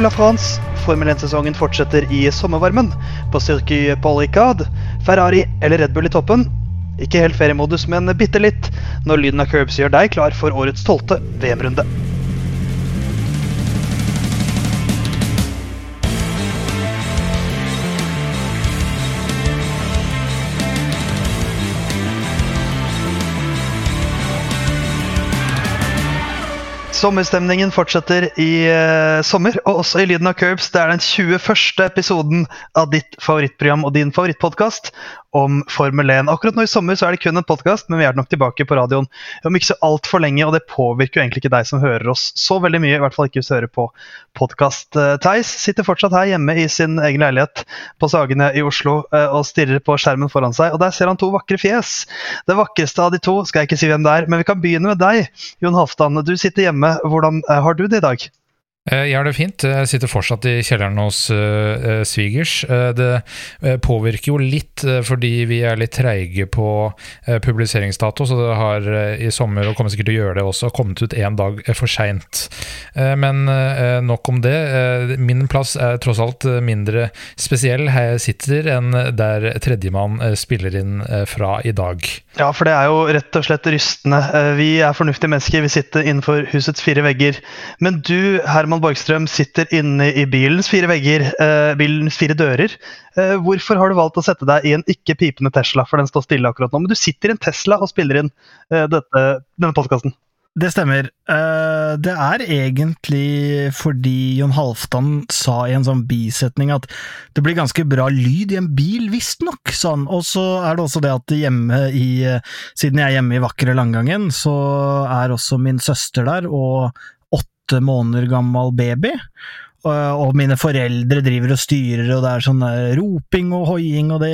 Vive la France! Formel 1-sesongen fortsetter i sommervarmen. På Circuit Paul Ricard, Ferrari eller Red Bull i toppen. Ikke helt feriemodus, men bitte litt når lyden av curbs gjør deg klar for årets tolvte VM-runde. Sommerstemningen fortsetter i uh, sommer, og også i Lyden av Curbs. Det er den 21. episoden av ditt favorittprogram og din favorittpodkast om Formel 1. Akkurat nå i sommer så er det kun en podkast, men vi er nok tilbake på radioen om ikke så altfor lenge. Og det påvirker jo egentlig ikke deg som hører oss så veldig mye, i hvert fall ikke hvis du hører på podkast. Uh, Theis sitter fortsatt her hjemme i sin egen leilighet på Sagene i Oslo uh, og stirrer på skjermen foran seg, og der ser han to vakre fjes. Det vakreste av de to skal jeg ikke si hvem det er, men vi kan begynne med deg, Jon Halvdan. Du sitter hjemme. Hvordan uh, har du det i dag? Jeg har det fint. Jeg sitter fortsatt i kjelleren hos uh, svigers. Uh, det påvirker jo litt fordi vi er litt treige på publiseringsdato, så det har i sommer, og kommer sikkert til å gjøre det også, kommet ut én dag for seint. men nok om det. min plass er tross alt mindre spesiell her jeg sitter, enn der tredjemann spiller inn fra i dag. Ja, for det er jo rett og slett rystende. Vi er fornuftige mennesker, vi sitter innenfor husets fire vegger. Men du, Herman Borgstrøm sitter inne i bilens fire vegger, eh, bilens fire dører. Eh, hvorfor har du valgt å sette deg i en ikke pipende Tesla, for den står stille akkurat nå? Men du sitter i en Tesla og spiller inn eh, dette, denne podkasten. Det stemmer. Uh, det er egentlig fordi Jon Halvdan sa i en sånn bisetning at det blir ganske bra lyd i en bil, visstnok, sånn. Og så er det også det at hjemme i Siden jeg er hjemme i vakre Langangen, så er også min søster der, og åtte måneder gammel baby. Og mine foreldre driver og styrer, og det er sånn roping og hoiing og det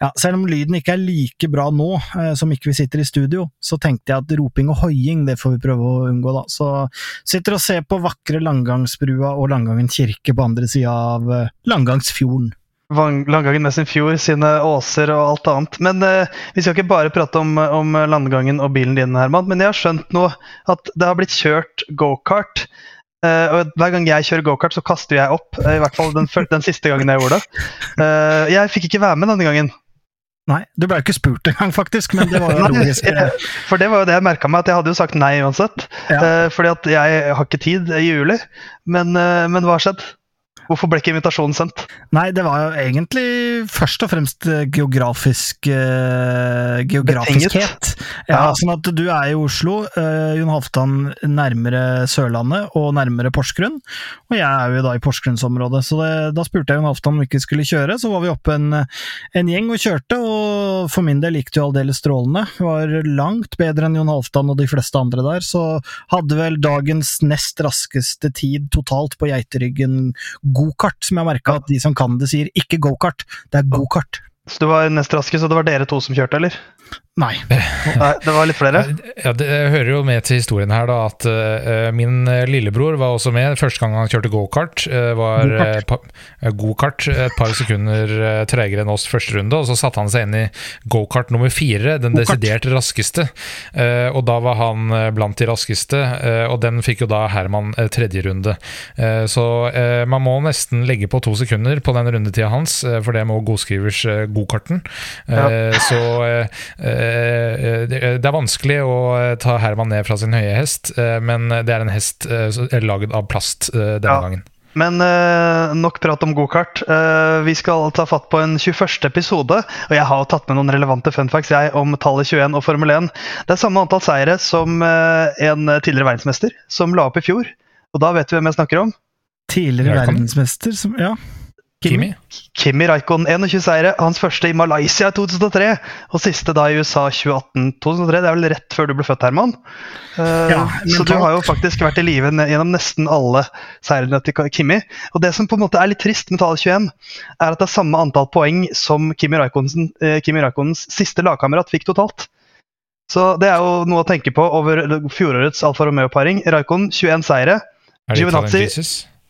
ja, Selv om lyden ikke er like bra nå eh, som ikke vi sitter i studio, så tenkte jeg at roping og hoiing, det får vi prøve å unngå, da. Så sitter og ser på vakre Langgangsbrua og Langgangen kirke på andre sida av eh, Langgangsfjorden. Landgangen med sin fjord, sine åser og alt annet. Men eh, vi skal ikke bare prate om, om, landgangen og bilen din, Herman. Men jeg har skjønt nå at det har blitt kjørt gokart. Eh, og hver gang jeg kjører gokart, så kaster jeg opp. Eh, I hvert fall den, den, siste gangen jeg gjorde det. Eh, jeg fikk ikke være med denne gangen. Nei, du ble jo ikke spurt engang, faktisk. Men det var jo logisk. For det var jo det jeg merka meg, at jeg hadde jo sagt nei uansett. Ja. Eh, fordi at jeg har ikke tid i juli. Men, eh, men hva har skjedd? Hvorfor ble ikke invitasjonen sendt? Nei, det var jo egentlig først og fremst eh, geografisk uh, geografiskhet. Ja, ja. Sånn at du er i Oslo, uh, Jon Halvdan nærmere Sørlandet og nærmere Porsgrunn. Og jeg er jo da i Porsgrunnsområdet, så det, da spurte jeg Jon Halvdan om vi ikke skulle kjøre. Så var vi oppe en, en gjeng og kjørte, og for min del gikk det jo aldeles strålende. Det var langt bedre enn Jon Halvdan og de fleste andre der, så hadde vel dagens nest raskeste tid totalt på Geiteryggen gokart, som jeg merka at de som kan det, sier ikke gokart, det er gokart. Så du var nest raskest, og det var dere to som kjørte, eller? Nei. Nei. Det var litt flere? Ja, Det hører jo med til historien her da, at uh, min lillebror var også med. Første gang han kjørte gokart, uh, var gokart uh, et par sekunder uh, tregere enn oss første runde. Og så satte han seg inn i gokart nummer fire, den desidert raskeste. og da var han blant de raskeste, og den fikk jo da Herman tredje runde. så man må nesten legge på to sekunder på den rundetida hans, for det må godskrives gokarten. Ja. så Eh, det er vanskelig å eh, ta Herman ned fra sin høye hest, eh, men det er en hest laget av plast denne ja. gangen. Men uh, nok prat om gokart. Uh, vi skal ta fatt på en 21. episode. Og jeg har tatt med noen relevante funfacts jeg, om tallet 21 og Formel 1. Det er samme antall seire som uh, en tidligere verdensmester som la opp i fjor. Og da vet du hvem jeg snakker om? Tidligere verdensmester som Ja. Kimi. Kimi Raikon, 21 seire. Hans første i Malaysia i 2003, og siste da i USA 2018. 2003, Det er vel rett før du ble født, Herman? Uh, ja, så du har jo faktisk vært i live gjennom nesten alle seirene til Kimi. Og det som på en måte er litt trist med tallet 21, er at det er samme antall poeng som Kimi Raikonens, uh, Kimi Raikonens siste lagkamerat fikk totalt. Så det er jo noe å tenke på over fjorårets Alfa Romeo-paring. Raikon 21 seire. Giovinazzi,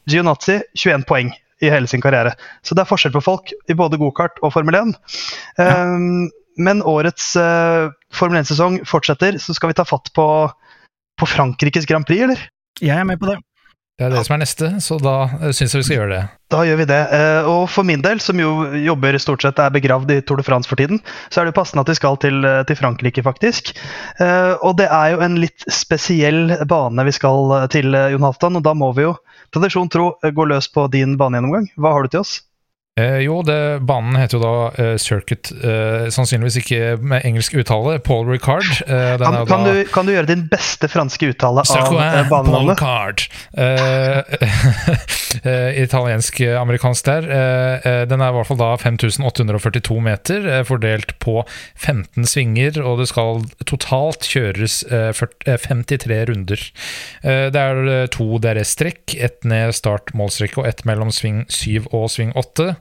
Giovinazzi 21 poeng i hele sin karriere. Så det er forskjell på folk i både gokart og Formel 1. Ja. Um, men årets uh, Formel 1-sesong fortsetter, så skal vi ta fatt på, på Frankrikes Grand Prix, eller? Jeg er med på det. Det er det som er neste, så da uh, syns jeg vi skal gjøre det. Da gjør vi det. Uh, og for min del, som jo jobber stort sett er begravd i Tour de France for tiden, så er det jo passende at vi skal til, til Frankrike, faktisk. Uh, og det er jo en litt spesiell bane vi skal til, Jon Halvdan, og da må vi jo tradisjon tro gå løs på din banegjennomgang. Hva har du til oss? Eh, jo, det, banen heter jo da eh, Circuit, eh, sannsynligvis ikke med engelsk uttale. Paul Ricard. Uh, kan, kan, du, kan, du, gjøre din beste franske uttale av eh, banenavnet? Paul Ricard. Italiensk-amerikansk der. den er i hvert fall da 5842 meter, fordelt på 15 svinger, og det skal totalt kjøres 40, 53 runder. det er to DRS-strekk, ett ned start målstrekk og ett mellom sving 7 og sving 8.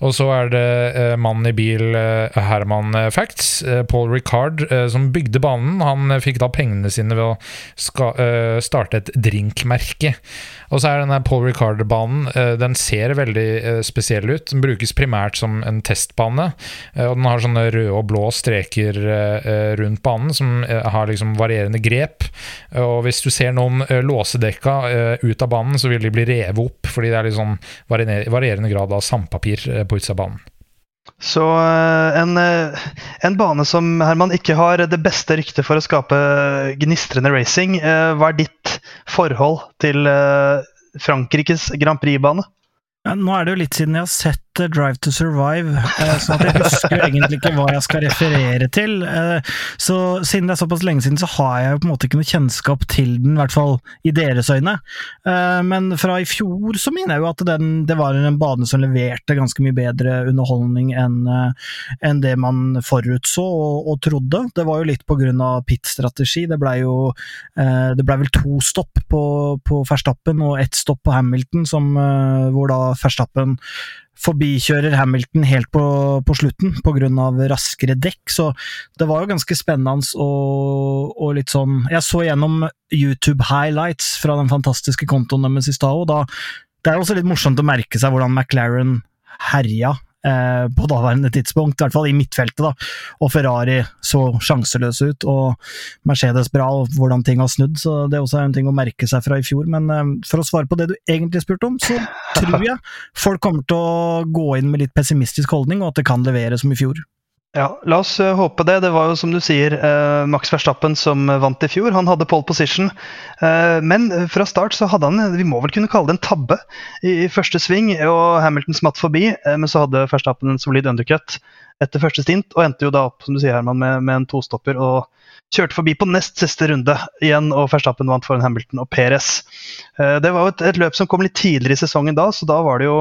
Og så er det eh, mannen i bil, uh, Herman eh, Facts, uh, Paul Ricard, som bygde banen. Han fikk da pengene sine ved å ska, starte et drinkmerke. Og så er denne Paul Ricard-banen Den ser veldig spesiell ut. Den brukes primært som en testbane. og den har sånne røde og blå streker rundt banen som har liksom varierende grep. Og hvis du ser noen låsedekka ut av banen, så vil de bli revet opp, fordi det er litt sånn varierende grad av sandpapir eh, på utsida av banen. Så eh, en, eh, en, bane som Herman ikke har det beste ryktet for å skape gnistrende racing. Hva er ditt forhold til Frankrikes Grand Prix-bane? Nå er det jo litt siden jeg har sett Drive to Survive, eh, så jeg husker egentlig ikke hva jeg skal referere til. Eh, så siden det er såpass lenge siden, så har jeg jo på en måte ikke noe kjennskap til den, i hvert fall i deres øyne. Eh, men fra i fjor så mener jeg jo at den, det var en bane som leverte ganske mye bedre underholdning enn det man forutså og, og, trodde. Det var jo litt på grunn av pit-strategi. Det blei jo det ble vel to stopp på, på Verstappen og ett stopp på Hamilton, som, hvor da Verstappen forbikjører Hamilton helt på, på slutten pga. raskere dekk, så det var jo ganske spennende og, og, litt sånn Jeg så gjennom YouTube highlights fra den fantastiske kontoen deres i stad, og da det er også litt morsomt å merke seg hvordan McLaren herja eh, på daværende tidspunkt, i hvert fall i midtfeltet. da, Og Ferrari så sjanseløse ut, og Mercedes bra, og hvordan ting har snudd. så Det er også en ting å merke seg fra i fjor. Men eh, for å svare på det du egentlig spurte om, så tror jeg folk kommer til å gå inn med litt pessimistisk holdning, og at det kan levere som i fjor. Ja, La oss uh, håpe det. Det var jo som du sier uh, Max Verstappen som vant i fjor. Han hadde pole position. Men fra start så hadde han vi må vel kunne kalle det en tabbe i første sving. og Hamilton smatt forbi, men så hadde Verstappen en solid undercut etter første stint og endte jo da opp som du sier Herman, med, med en tostopper og kjørte forbi på nest siste runde igjen. og Verstappen vant foran Hamilton og Perez. det var jo et, et løp som kom litt tidligere i sesongen da, så da var det jo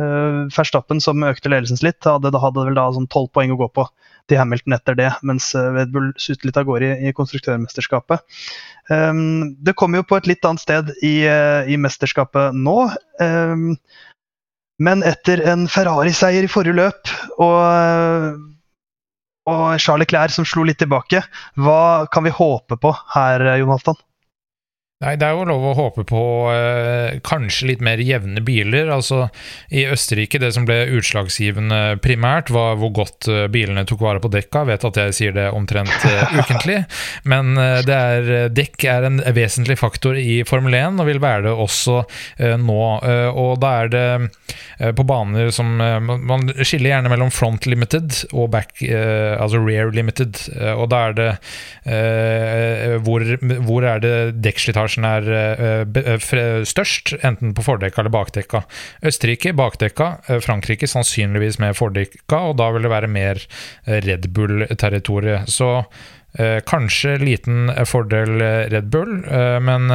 Uh, Verstappen, som økte ledelsen litt, hadde, hadde vel da sånn tolv poeng å gå på til Hamilton etter det, mens uh, Red Bull suste litt av gårde i, i konstruktørmesterskapet. Um, det kommer jo på et litt annet sted i, uh, i mesterskapet nå. Um, men etter en Ferrari-seier i forrige løp og, og Charles Clair som slo litt tilbake, hva kan vi håpe på her, Jon Halvdan? Nei, det er jo lov å håpe på eh, kanskje litt mer jevne biler. Altså, I Østerrike, det som ble utslagsgivende primært, var hvor godt eh, bilene tok vare på dekka. Jeg vet at jeg sier det omtrent eh, ukentlig, men eh, det er, eh, dekk er en vesentlig faktor i Formel 1, og vil være det også eh, nå. og da er det på baner som Man skiller gjerne mellom front limited og back, altså rear limited, og da er det hvor, hvor er det dekkslitasje bagasjen er eh, eh, størst, enten på fordekka eller bakdekka. Østerrike bakdekka, eh, Frankrike sannsynligvis med fordekka, og da vil det være mer Red Bull-territoriet. Så Eh, kanskje liten fordel Red Bull, eh, men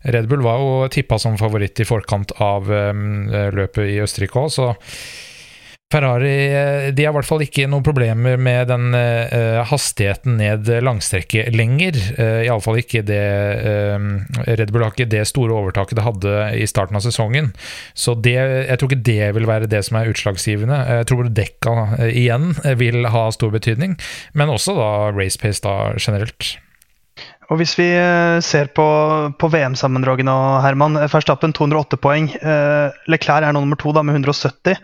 Red Bull var jo tippa som favoritt i forkant av eh, løpet i Østerrike òg, så Ferrari eh, de har i hvert fall ikke noen problemer med den uh, hastigheten ned langstrekket lenger. Uh, Iallfall ikke det uh, Red Bull har ikke det store overtaket det hadde i starten av sesongen. Så det, jeg tror ikke det vil være det som er utslagsgivende. Jeg tror dekka uh, igjen vil ha stor betydning, men også da race pace da generelt. Og Hvis vi ser på, på VM-sammendragene, Herman Verstappen 208 poeng. Leclerc er nå nummer to da, med 170.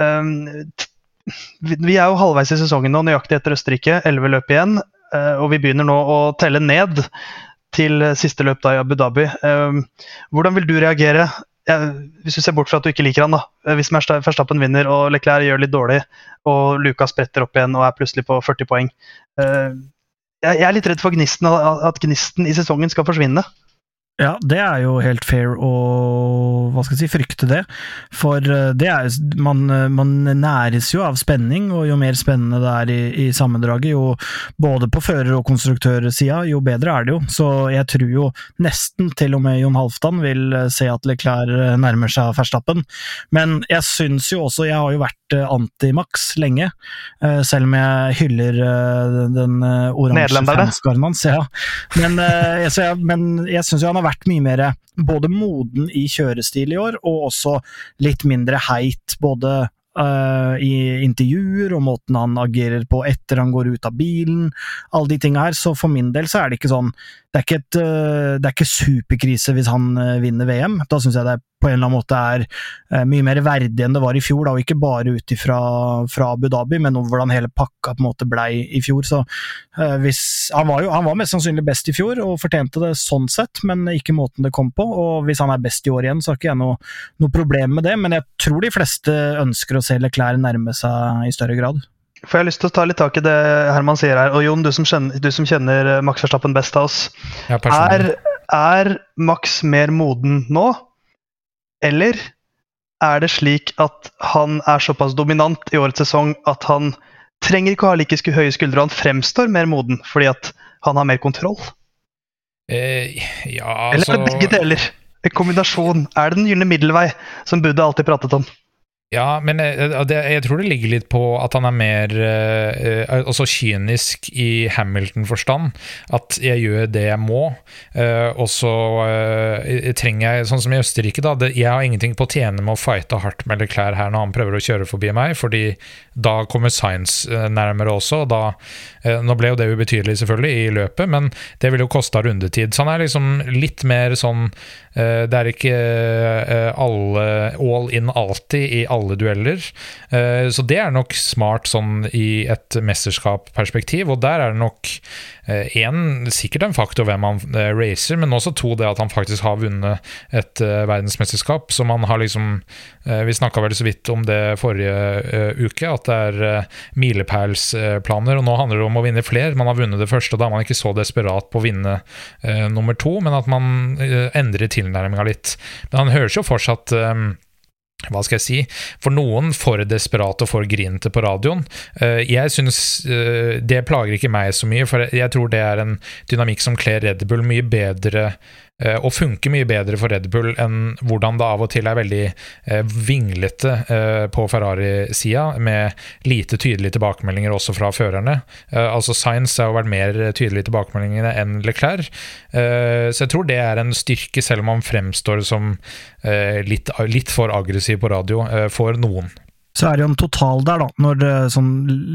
Ehm, vi er jo halvveis i sesongen nå, nøyaktig etter Østerrike. Elleve løp igjen. Eh, og vi begynner nå å telle ned til siste løp da i Abu Dhabi. Hvordan vil du reagere hvis du ser bort fra at du ikke liker han, da. Hvis Verstappen vinner og Leclerc gjør litt dårlig, og Lucas spretter opp igjen og er plutselig på 40 poeng. Jeg er litt redd for gnisten, at gnisten i sesongen skal forsvinne. Ja, det er jo helt fair å hva skal jeg si, frykte det. For eh, det er, man, eh, man næres jo av spenning, og jo mer spennende det er i, i sammendraget, jo både på fører- og konstruktørsida, jo bedre er det jo. Så jeg tror jo nesten til og med Jon Halvdan vil eh, se at Leclerc nærmer seg Verstappen. Men jeg syns jo også, jeg har jo vært antimax lenge, selv om jeg hyller den oransje fanskaren hans. Ja. Men, jeg, men jeg syns jo han har vært mye mer både moden i kjørestil i år, og også litt mindre heit både uh, i intervjuer og måten han agerer på etter han går ut av bilen, alle de tinga her. Så for min del så er det ikke sånn Det er et, uh, det er ikke superkrise hvis han uh, vinner VM. Da syns jeg det på en eller annen måte er mye mer verdig enn det var i fjor, da, og ikke bare ut fra Abu Dhabi, men hvordan hele pakka på en måte blei i fjor. Så hvis han var jo han var mest sannsynlig best i fjor, og fortjente det sånn sett, men ikke måten det kom på. Og hvis han er best i år igjen, så har ikke jeg noe, noe problem med det, men jeg tror de fleste ønsker å se Leclerc nærme seg i større grad. For jeg har lyst til å ta litt tak i det Herman sier her. Og Jon, du som kjenner, du som kjenner Max Verstappen best av oss. Ja, er, er Max mer moden nå? Eller er det slik at han er såpass dominant i årets sesong at han trenger ikke å ha like høye skuldre, og han fremstår mer moden fordi at han har mer kontroll? Eh, ja, altså... Eller er det begge deler? En kombinasjon. Er det den gylne middelvei som Buddha alltid pratet om? Ja, men jeg, eh, det, jeg, tror det ligger litt på at han er mer eh, altså kynisk i Hamilton-forstand. At jeg gjør det jeg må, eh, og så eh, trenger jeg Sånn som i Østerrike, da. Det, jeg har ingenting på å tjene med å fighte hardt med Leclerc her når han prøver å kjøre forbi meg, fordi da kommer Science nærmere også. Og da, nå ble jo det ubetydelig, selvfølgelig, i løpet, men det ville jo kosta rundetid. Så han er liksom litt mer sånn Det er ikke alle all in alltid i alle dueller. Eh, så det er nok smart sånn i et mesterskapsperspektiv, og der er det nok eh, sikkert en faktor hvem han eh, racer, men også to det at han faktisk har vunnet et verdensmesterskap. Så man har liksom Vi snakka vel så vidt om det forrige uke, at det er milepælsplaner, og nå handler det om å vinne flere. Man har vunnet det første, og da er man ikke så desperat på å vinne nummer to, men at man endrer tilnærminga litt. Men han høres jo fortsatt hva skal jeg si, for noen for desperat og for grinete på radioen. Jeg synes Det plager ikke meg så mye, for jeg tror det er en dynamikk som kler Red Bull mye bedre og funker mye bedre for Red Bull enn hvordan det av og til er veldig eh, vinglete eh, på Ferrari-sida, med lite tydelige tilbakemeldinger også fra førerne. altså Science har jo vært mer tydelige tilbakemeldingene enn Leclerc, så jeg tror det er en styrke, selv om han fremstår som litt for aggressiv på radio for noen. Så er det jo en total der, da, når, sånn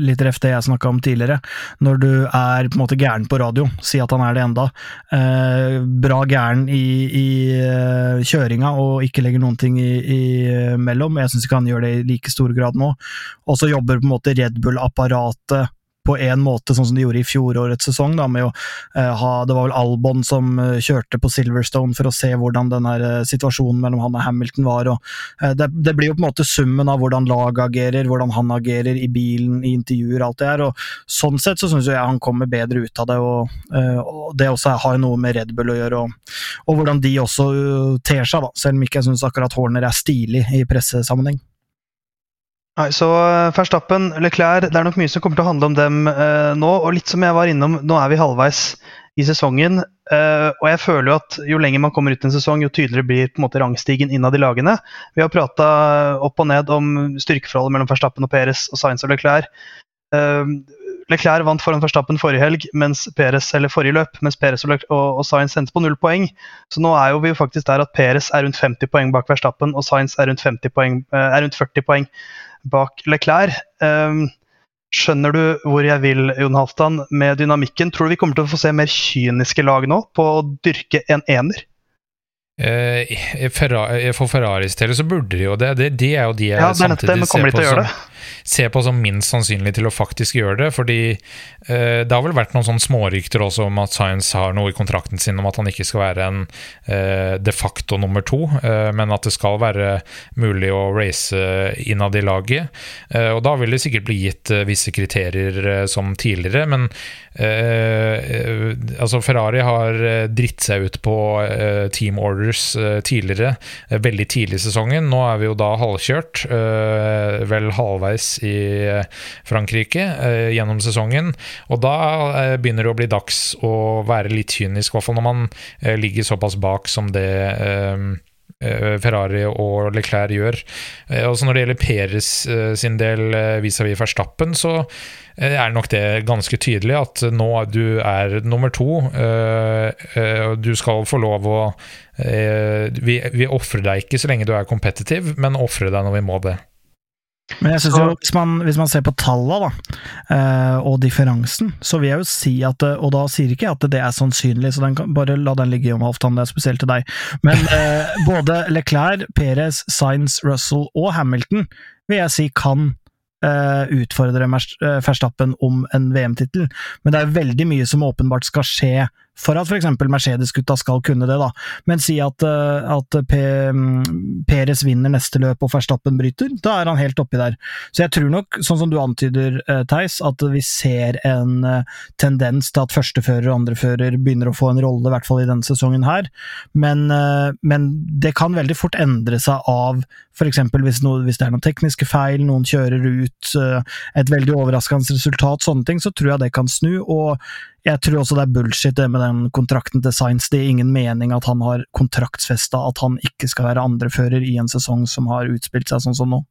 litt ref det jeg snakka om tidligere. Når du er på en måte gæren på radio, si at han er det enda. Eh, bra gæren i, i uh, kjøringa og ikke legger noen ting imellom. Jeg syns ikke han gjør det i like stor grad nå. Og så jobber på en måte Red Bull-apparatet på en måte, sånn som de gjorde i fjorårets sesong. Da, med å eh, ha, Det var vel Albon som eh, kjørte på Silverstone for å se hvordan den her, eh, situasjonen mellom han og Hamilton var. Og, eh, det, det, blir jo på en måte summen av hvordan laget agerer, hvordan han agerer i bilen, i intervjuer, alt det her. og Sånn sett så syns jeg han kommer bedre ut av det. og, eh, og Det også har noe med Red Bull å gjøre, og, og hvordan de også ter seg, da, selv om ikke jeg syns akkurat Horner er stilig i pressesammenheng. Nei, så eh, Verstappen, Leclerc, det er nok mye som kommer til å handle om dem eh, nå. Og litt som jeg var innom, nå er vi halvveis i sesongen. Eh, og jeg føler jo at jo lenger man kommer ut i en sesong, jo tydeligere blir på en måte rangstigen innad i lagene. Vi har prata opp og ned om styrkeforholdet mellom Verstappen og Perez og Sainz og Leclerc. Eh, Leclerc vant foran Verstappen forrige helg, mens Perez, eller forrige løp, mens Perez og, og, og Sainz endte på null poeng. Så nå er jo vi faktisk der at Perez er rundt 50 poeng bak Verstappen, og Sainz er rundt, poeng, eh, er rundt 40 poeng bak Leclerc. Um, skjønner du hvor jeg vil, Jon Halvdan, med dynamikken? Tror du vi kommer til å få se mer kyniske lag nå på å dyrke en ener? For Ferraris del så burde de jo det. Det, de er jo de jeg ja, samtidig ser på som ser på som minst sannsynlig til å faktisk gjøre det. Fordi eh, det har vel vært noen sånne smårykter også om at Science har noe i kontrakten sin om at han ikke skal være en eh, de facto nummer to, eh, men at det skal være mulig å race innad i laget. Eh, og da vil det sikkert bli gitt eh, visse kriterier eh, som tidligere, men altså Ferrari har dritt seg ut på team orders tidligere, veldig tidlig i sesongen. Nå er vi jo da halvkjørt, vel halvveis i eh, Frankrike eh, gjennom sesongen. Og da eh, begynner det å bli dags å være litt kynisk, i hvert fall når man ligger såpass bak som det Ferrari og Leclerc gjør. Også når det gjelder Peres sin del vis-à-vis -vis Verstappen, så er nok det ganske tydelig at nå du er nummer to. Du skal få lov å Vi, vi ofrer deg ikke så lenge du er kompetitiv, men ofre deg når vi må det. Men jeg synes jo, hvis man, hvis man ser på tallene da, eh, og differansen, så vil jeg jo si at Og da sier ikke jeg at det er sannsynlig, så kan, bare la den ligge om halvtann, det er spesielt til deg. Men eh, både Leclerc, Perez, Sainz, Russell og Hamilton vil jeg si kan eh, utfordre eh, Verstappen om en VM-tittel, men det er veldig mye som åpenbart skal skje for at f.eks. Mercedes-gutta skal kunne det, da. Men si at, uh, at mm, Peres vinner neste løp og Verstappen bryter, da er han helt oppi der. Så jeg tror nok, sånn som du antyder, uh, Theis, at vi ser en tendens til at førstefører og andrefører begynner å få en rolle, i hvert fall i denne sesongen her. Men, men det kan veldig fort endre seg av f.eks. Hvis, hvis det er noen tekniske feil, noen kjører ut eh, et veldig overraskende resultat, sånne ting, så tror jeg det kan snu. og jeg tror også det er bullshit det med den kontrakten til Science. Det er ingen mening at han har kontraktsfesta at han ikke skal være andrefører i en sesong som har utspilt seg sånn som nå.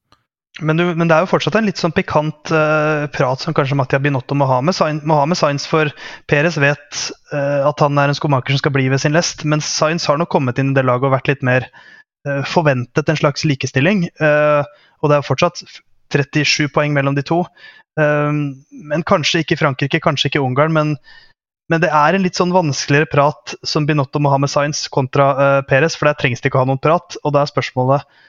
Men, du, men, det er jo fortsatt en litt sånn pikant uh, prat som kanskje Mattia Binotto må ha med, må Sainz, for Perez vet uh, at han er en skomaker som skal bli ved sin lest, men Sainz har nok kommet inn i det laget og vært litt mer uh, forventet en slags likestilling. og det er fortsatt 37 poeng mellom de to. Um, men Kanskje ikke Frankrike, kanskje ikke Ungarn. Men, men, det er en litt sånn vanskeligere prat som Binotto må ha med Science kontra uh, Perez, for der trengs det ikke å ha noen prat. Og da er spørsmålet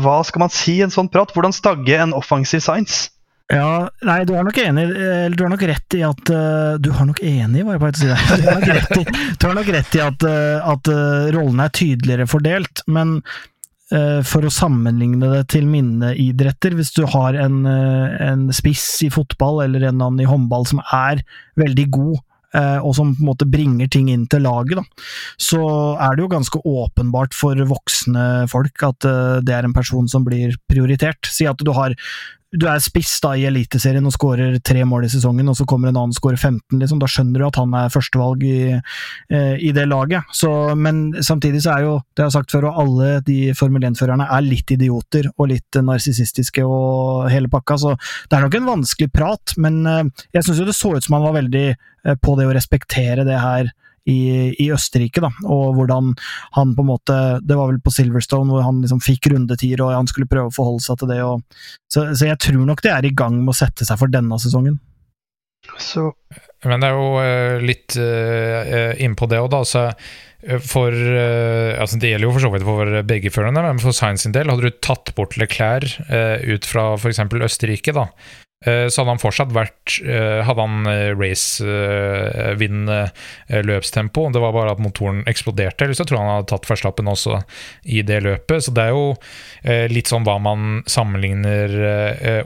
hva skal man si i en sånn prat? Hvordan stagge en offensiv Science? Ja, nei, du er nok enig, eller du har nok rett i at uh, Du har nok enig, var jeg på vei til å si. Du har nok rett i, nok rett i at, at rollene er tydeligere fordelt, men Eh, for å sammenligne det til minneidretter, hvis du har en, eh, en spiss i fotball eller en annen i håndball som er veldig god, eh, og som på en måte bringer ting inn til laget, da, så er det jo ganske åpenbart for voksne folk at det er en person som blir prioritert. Si at du har du er spiss da i Eliteserien og skårer tre mål i sesongen, og så kommer en annen og skårer 15, liksom. Da skjønner du at han er førstevalg i, eh, i det laget. Så, men samtidig så er jo, det jeg har sagt før, og alle de Formel 1-førerne er litt idioter og litt narsissistiske og hele pakka, så det er nok en vanskelig prat, men eh, jeg syns jo det så ut som han var veldig eh, på det å respektere det her i, i, Østerrike, da, og hvordan han på en måte Det var vel på Silverstone hvor han liksom fikk rundetider, og han skulle prøve å forholde seg til det. Og, så, så, jeg tror nok det er i gang med å sette seg for denne sesongen. Så. Men det er jo uh, litt uh, innpå det òg, da. Så for uh, altså Det gjelder jo for så vidt for begge førerne, men for Science sin del, hadde du tatt bort Leclerc uh, ut fra f.eks. Østerrike, da, Eh, så hadde han fortsatt vært eh, Hadde han eh, race-vinnende løpstempo. Det var bare at motoren eksploderte. Eller så tror jeg han hadde tatt førstelappen også i det løpet. Så det er jo litt sånn hva man sammenligner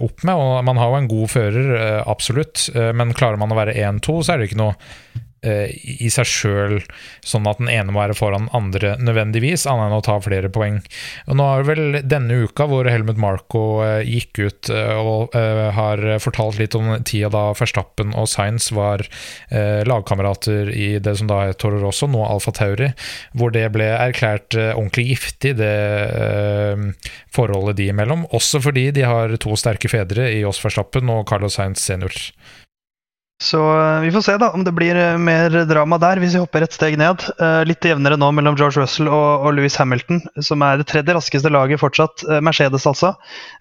opp med. Og man har jo en god fører, absolutt. Men klarer man å være 1-2, så er det ikke noe Eh, i seg sjøl sånn at den ene må være foran den andre nødvendigvis, annet enn å ta flere poeng. Og Nå det vel denne uka hvor Helmut Marco eh, gikk ut eh, og har fortalt litt om tida da Verstappen og Sainz var lagkamerater i det som da er Toro Rosso, nå Alfa Tauri, hvor det ble erklært ordentlig giftig, det forholdet de imellom. Også fordi de har to sterke fedre i Oss Verstappen og Carlos Sainz senior. Så eh, vi får se da om det blir eh, mer drama der, hvis vi hopper et steg ned. Eh, litt jevnere nå mellom George Russell og, Louis Hamilton, som er det tredje raskeste laget fortsatt. Mercedes, altså.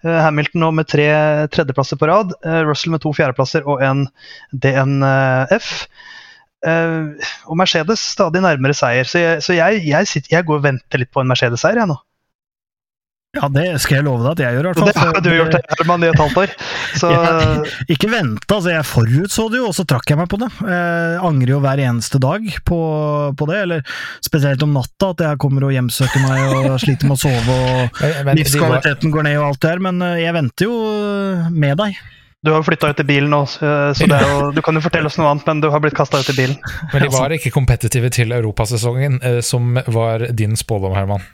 Hamilton nå med tre tredjeplasser på rad. Russell med to fjerdeplasser og en DNF. og Mercedes stadig nærmere seier. Så jeg, så jeg, jeg, sitter, jeg går og venter litt på en Mercedes-seier, jeg nå. Ja, det skal jeg love deg at jeg gjør. i hvert fall. Det har du gjort, Herman, i et halvt år. Så... Jeg, ikke vente, altså. Jeg forutså det jo, og så trakk jeg meg på det. Jeg angrer jo hver eneste dag på, på, det. Eller spesielt om natta, at jeg kommer og hjemsøker meg og sliter med å sove, og livskvaliteten går ned og alt det her. Men eh, jeg venter jo eh, med deg. Du har jo flytta ut i bilen nå, så jo, du kan jo fortelle oss noe annet, men du har blitt kasta ut i bilen. Men de var ikke kompetitive til europasesongen, eh, som var din spådom, Herman?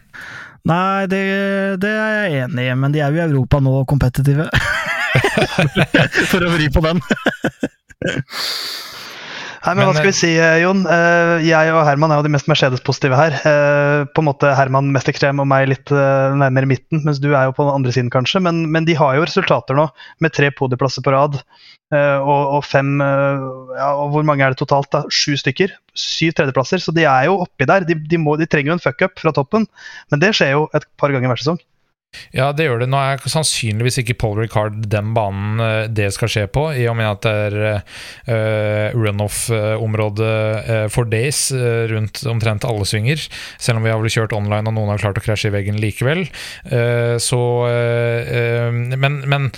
Nei, det, det, er jeg enig i, men de er jo i Europa nå kompetitive. For å vri på den. Nei, men Hva skal vi si, eh, Jon? Eh, jeg og Herman er jo de mest Mercedes-positive her. Eh, på en måte Herman mest ekstrem og meg litt nærmere midten, mens du er jo på den andre siden, kanskje. Men, men de har jo resultater nå, med tre podieplasser på rad. Og, og fem ja, og Hvor mange er det totalt? da? Sju stykker? Syv tredjeplasser. Så de er jo oppi der. De, de, må, de trenger jo en fuckup fra toppen, men det skjer jo et par ganger hver sesong. Ja, det gjør det. Nå er sannsynligvis ikke Paul Ricard den banen eh, det skal skje på, i og med at det er uh, runoff-område uh, for days uh, rundt omtrent alle svinger. Selv om vi har vel kjørt online og noen har klart å krasje i veggen likevel. så men, men,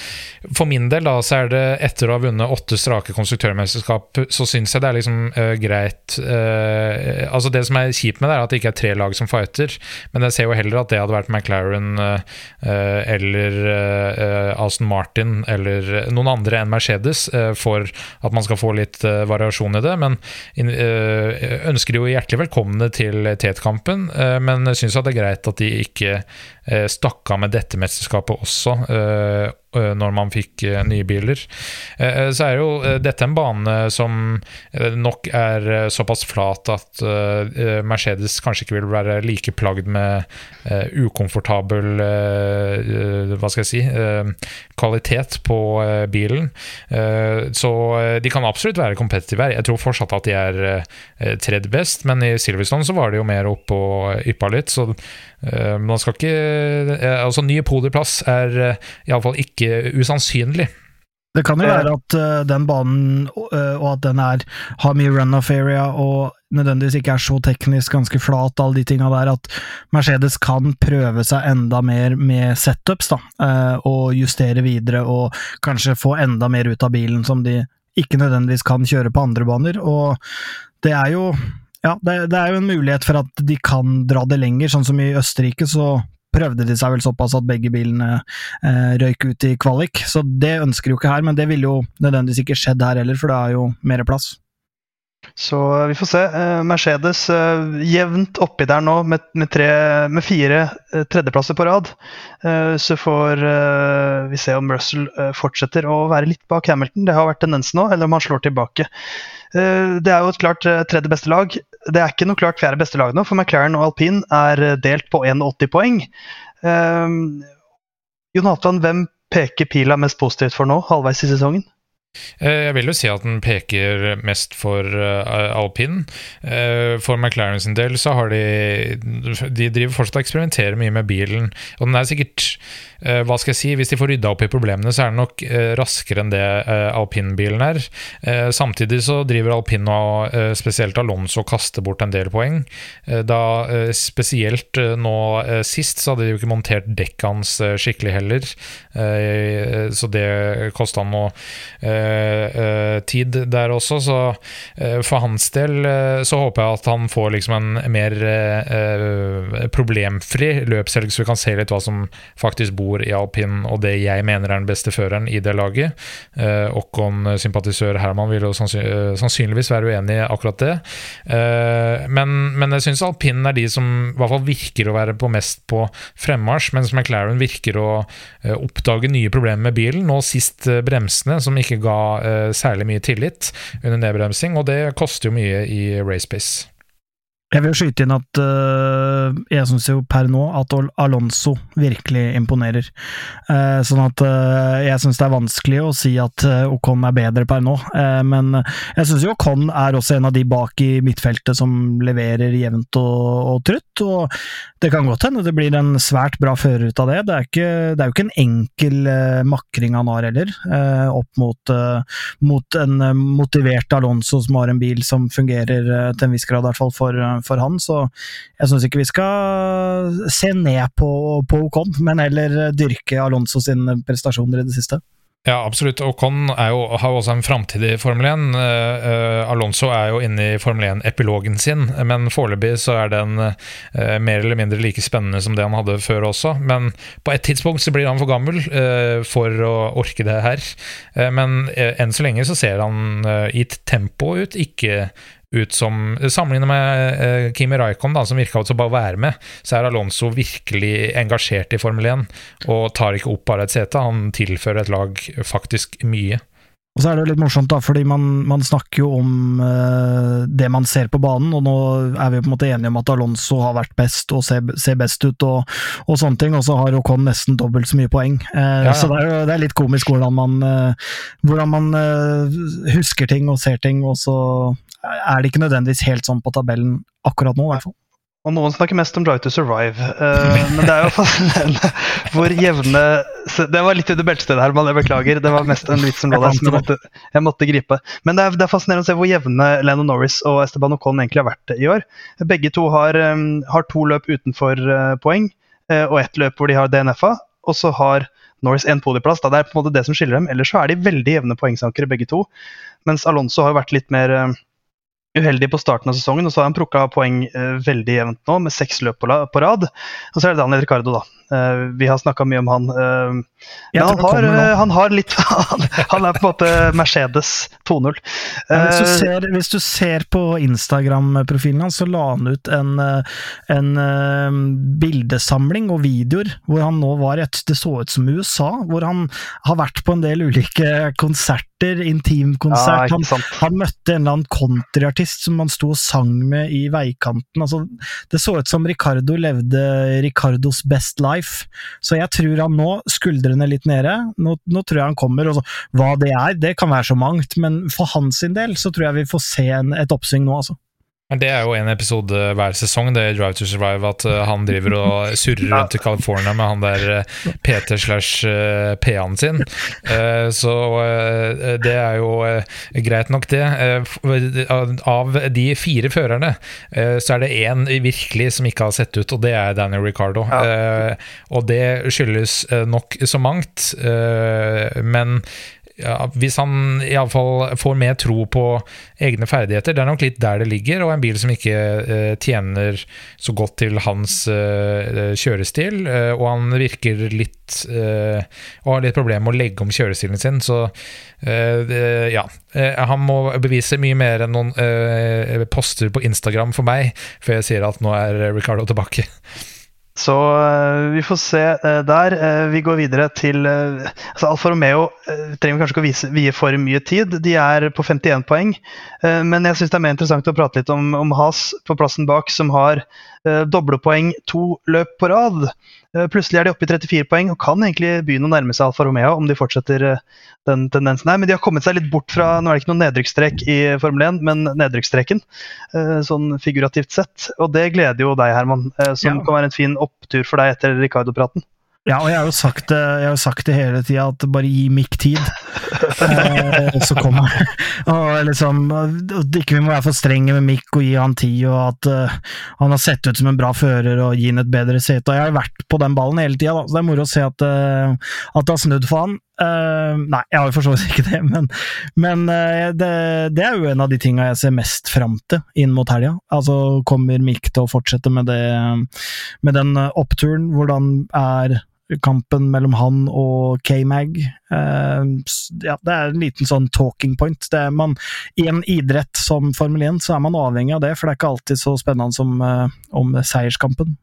for min del, da, så er det etter å ha vunnet åtte strake konstruktørmesterskap, så syns jeg det er liksom greit Altså, det som er kjipt med det, er at det ikke er tre lag som fighter, men jeg ser jo heller at det hadde vært McLaren Eh, eller eh, Aston Martin eller noen andre enn Mercedes eh, for at man skal få litt variasjon i det. Men ønsker de jo hjertelig velkomne til Tet-kampen, men syns det er greit at de ikke stakk av med dette mesterskapet også Eh, når man fikk eh, nye biler. Eh, så er jo dette en bane som nok er såpass flat at Mercedes kanskje ikke vil være like plagd med ukomfortabel Hva skal jeg si kvalitet på bilen. Så de kan absolutt være kompetitive her. Jeg tror fortsatt at de er tredje best, men i Silverstone så var de jo mer oppe og yppa litt. så Eh, man skal ikke eh, Altså, ny podieplass er uh, iallfall ikke usannsynlig. Det kan jo være at uh, den banen, uh, og at den er, har mye runoff area og nødvendigvis ikke er så teknisk ganske flat, alle de tinga der, at Mercedes kan prøve seg enda mer med setups, da, uh, og justere videre og kanskje få enda mer ut av bilen som de ikke nødvendigvis kan kjøre på andre baner, og det er jo ja, det, det, er jo en mulighet for at de kan dra det lenger, sånn som i Østerrike så prøvde de seg vel såpass at begge bilene eh, røyk ut i kvalik, så det ønsker jo ikke her, men det ville jo nødvendigvis ikke skjedd her heller, for det er jo mer plass. Så eh, vi får se. Eh, Mercedes eh, jevnt oppi der nå med, med, tre, med fire tredjeplasser på rad. Så får vi se om Russell fortsetter å være litt bak Hamilton. Det har vært tendensen nå, eller om han slår tilbake. Det er jo et klart tredje beste lag. Det er ikke noe klart fjerde beste lag nå, for McLaren og Alpine er delt på 81 poeng. Jonathan, hvem peker pila mest positivt for nå, halvveis i sesongen? Eh, jeg vil jo si at den peker mest for uh, alpin. Uh, for McLaren sin del så har de De driver fortsatt og eksperimenterer mye med bilen. Og den er sikkert Hva skal jeg si Hvis de får rydda opp i problemene, så er den nok raskere enn det alpinbilen er. samtidig så driver alpin og spesielt Alonso kaster bort en del poeng. da Spesielt nå sist så hadde de jo ikke montert dekket hans skikkelig heller, så det kosta han noe uh, tid der også, så uh, for hans del så håper jeg at han får liksom en mer problemfri løpshelg, så vi kan se litt hva som faktisk bor i alpin, og det jeg mener er den beste føreren i det laget. Ocon-sympatisør Herman vil jo sannsynligvis være uenig i akkurat det. men, men jeg syns alpin er de som i hvert fall virker å være på mest på fremmarsj, mens McLaren virker å oppdage nye problemer med bilen. Nå sist bremsene, som ikke ga uh, særlig mye tillit under nedbremsing, og det koster jo mye i racepace. Jeg vil skyte inn at uh, jeg syns jo per nå at Alonso virkelig imponerer. Uh, sånn at uh, jeg syns det er vanskelig å si at Ocon er bedre per nå. men jeg syns jo Ocon er også en av de bak i midtfeltet som leverer jevnt og, og trutt. Og det kan godt hende det blir en svært bra fører ut av det. Det er, ikke, det er jo ikke en enkel makring han har heller, opp mot, mot, en motivert Alonso som har en bil som fungerer til en viss grad, i hvert fall for for han, så jeg syns ikke vi skal se ned på, på Ocon, men heller dyrke Alonso sine prestasjoner i det siste. Ja, absolutt. Ocon jo, har jo også en framtid i Formel 1. Uh, eh, Alonso er jo inne i Formel 1-epilogen sin, men foreløpig så er den uh, mer eller mindre like spennende som det han hadde før også. Men på et tidspunkt så blir han for gammel uh, for å orke det her. men enn så lenge så ser han i et tempo ut, ikke ut som Sammenlignet med uh, Kimi Raikon, da, som virka til å bare være med, så er Alonso virkelig engasjert i Formel 1 og tar ikke opp bare et sete. Han tilfører et lag faktisk mye. Og så er det jo litt morsomt, da, fordi man, man snakker jo om uh, det man ser på banen, og nå er vi på en måte enige om at Alonso har vært best og ser, ser best ut og, og, sånne ting, og så har Ocon nesten dobbelt så mye poeng. Uh, ja, ja. Så det er, det er, litt komisk hvordan man, uh, hvordan man husker ting og ser ting, og så er det ikke nødvendigvis helt sånn på tabellen akkurat nå, i hvert fall. Og noen snakker mest om Drive to Survive, uh, men det er jo fascinerende hvor jevne Det var litt under beltestedet her, men jeg beklager. Det var mest en vits som lå der som jeg måtte, jeg måtte gripe. Men det er, det er, fascinerende å se hvor jevne Lennon Norris og Esteban Ocon egentlig har vært i år. Begge to har, um, har to løp utenfor uh, poeng, uh, og ett løp hvor de har DNF-a. Og så har Norris én podieplass. Det er på en måte det som skiller dem. Ellers så er de veldig jevne poengsankere, begge to. Mens Alonso har vært litt mer uheldig på starten av sesongen, og så har han plukka poeng eh, veldig jevnt nå, med seks løp på, på, rad. Og så er det Daniel Ricardo, da. Eh, vi har snakka mye om han. Eh, men han har, eh, han har, litt Han er på en måte Mercedes 2.0. Hvis, hvis du ser på Instagram-profilen hans, så la han ut en, en bildesamling og videoer hvor han nå var et Det så ut som USA, hvor han har vært på en del ulike konserter intimkonsert. Ja, han, han, møtte en eller annen countryartist som han sto og sang med i veikanten. Altså, det så ut som Ricardo levde Ricardos best life life. Så jeg tror han nå, skuldrene litt nede, nå, nå tror jeg han kommer. Og så, hva det er, det kan være så mangt, men for hans del så tror jeg vi får se en, et oppsving nå, altså. Men Det er jo en episode hver sesong, det Drive to Survive, at uh, han driver og surrer rundt i California med han der eh, PT slash uh, P-en sin. Så det er jo greit nok, det. av de fire førerne så er det én virkelig som ikke har sett ut, og det er Daniel Ricardo. Ja. og det skyldes nok så mangt, men ja, hvis han iallfall får mer tro på egne ferdigheter, det er nok litt der det ligger, og en bil som ikke uh, tjener så godt til hans uh, kjørestil, uh, og han virker litt og har litt problemer med å legge om kjørestilen sin, så ja. han må bevise mye mer enn noen poster på Instagram for meg, før jeg sier at nå er Ricardo tilbake. Så uh, vi får se uh, der. Uh, vi går videre til altså Alfa Romeo trenger kanskje ikke å vise, vie for mye tid. De er på 51 poeng. men jeg syns det er mer interessant å prate litt om, om Has på plassen bak, som har doble poeng to løp på rad. Plutselig er de oppe i 34 poeng og kan egentlig begynne å nærme seg Alfa Romeo om de fortsetter den tendensen her. Men de har kommet seg litt bort fra Nå er det ikke noen nedrykksstrek i Formel 1, men nedrykksstreken. Eh, sånn figurativt sett. Og det gleder jo deg, Herman, eh, som ja. kan være en fin opptur for deg etter Ricardo-praten. Ja, og jeg har jo sagt det, jeg har sagt det hele tida, at bare gi Mick tid. eh, så kommer Og liksom Ikke vi må være for strenge med Mick og gi han tid, og at uh, han har sett ut som en bra fører og gi han et bedre sete. Og jeg har vært på den ballen hele tida, så det er moro å se at, uh, at det har snudd for han. Uh, nei, jeg har jo for så vidt ikke det, men, men det, det, er jo en av de tinga jeg ser mest fram til inn mot helga. Altså, kommer Mick til å fortsette med, det, med den oppturen? Hvordan er kampen mellom han og K-Mag. Uh, ja, det er en liten sånn talking point. Man, I en idrett som Formel 1 så er man avhengig av det, for det er ikke alltid så spennende som uh, om seierskampen.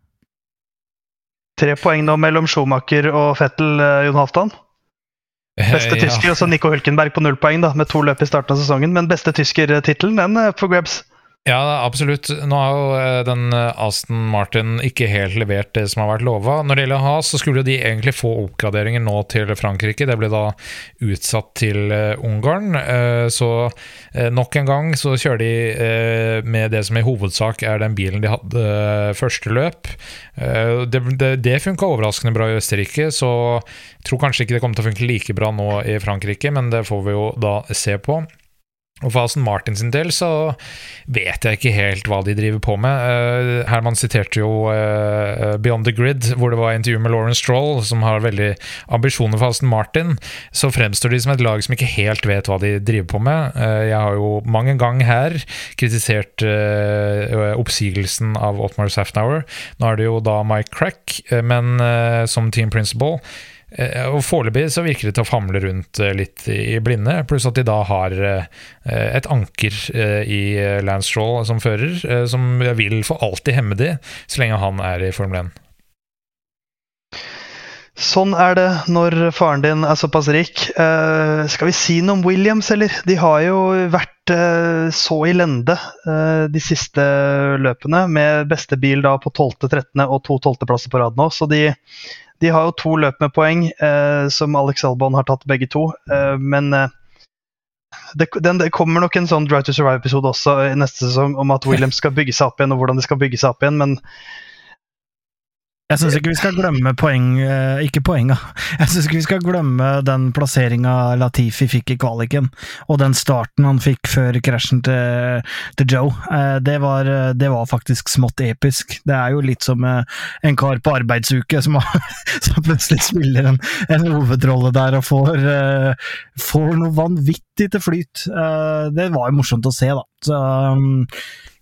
Tre poeng nå mellom Schumacher og Fettel, uh, Jon Halvdan. Beste ja. tysker, og så Nico Hulkenberg på null poeng, da, med to løp i starten av sesongen. Men beste tyskertittelen, den er for grabs. Ja, absolutt. Nå har jo eh, den eh, Aston Martin ikke helt levert det som har vært lova. Når det gjelder Has, så skulle de egentlig få oppgraderinger nå til Frankrike. Det ble da utsatt til uh, Ungarn. Så nok en gang så kjører de med det som i hovedsak er den bilen de hadde første løp. det det, det funka overraskende bra i Østerrike, så jeg tror kanskje ikke det kommer til å funke like bra nå i Frankrike, men det får vi jo da se på. Og For Aston Martin sin del så vet jeg ikke helt hva de driver på med. Uh, Herman siterte jo uh, Beyond the Grid, hvor det var intervju med Lauren Stroll, som har veldig ambisjoner for Aston Martin. Så fremstår de som et lag som ikke helt vet hva de driver på med. Jeg har jo mange ganger her kritisert oppsigelsen av Otmar Safnauer. Nå er det jo da Mike Crack, men som team principal Eh, og Foreløpig så virker det til å famle rundt eh, litt i blinde, pluss at de da har eh, et anker i Lance Stroll som fører, som vil for alltid hemme de, så lenge han er i Formel 1. Sånn er det når faren din er såpass rik. Eh, skal vi si noe om Williams, eller? De har jo vært eh, så i lende eh, de siste løpene, med beste bil da på 12., 13. og to tolvteplasser på rad nå. Så de, de har jo to løp med poeng, eh, som Alex Albon har tatt begge to. Eh, men eh, det, den, det, kommer nok en sånn Drive to Survive-episode også i neste sesong om at Williams skal bygge seg opp igjen, og hvordan de skal bygge seg opp igjen. Men jeg syns ikke vi skal glemme poeng eh, Ikke poenga. Jeg syns ikke vi skal glemme den plasseringa Latifi fikk i kvaliken, og den starten han fikk før krasjen til, til Joe. Eh, det var, det var, faktisk smått episk. Det er jo litt som eh, en kar på arbeidsuke som, som plutselig spiller en, en, hovedrolle der og får, får noe vanvittig til flyt. Det var jo morsomt å se, da. Så, um,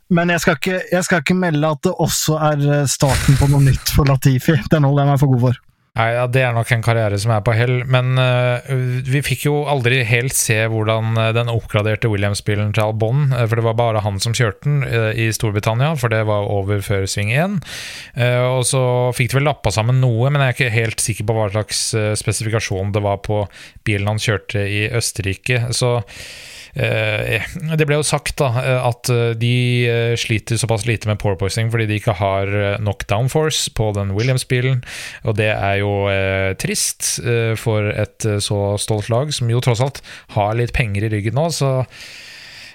men jeg skal, ikke, jeg skal, ikke, melde at det også er eh, starten på noe nytt for Latifi. Den holder jeg meg for god for. Nei, ja, Det er nok en karriere som er på hell, men uh, vi fikk jo aldri helt se hvordan uh, den oppgraderte Williams-bilen til Albon For det var bare han som kjørte den i Storbritannia, for det var over før sving 1. og så fikk de vel lappa sammen noe, men jeg er ikke helt sikker på hva slags spesifikasjon det var på bilen han kjørte i Østerrike. Så Eh, det ble jo sagt da, eh, at eh, de sliter såpass lite med porpoising fordi de ikke har nok downforce på den Williams-bilen. Og det er jo eh, trist eh, for et så stolt lag, som jo tross alt har litt penger i ryggen nå. så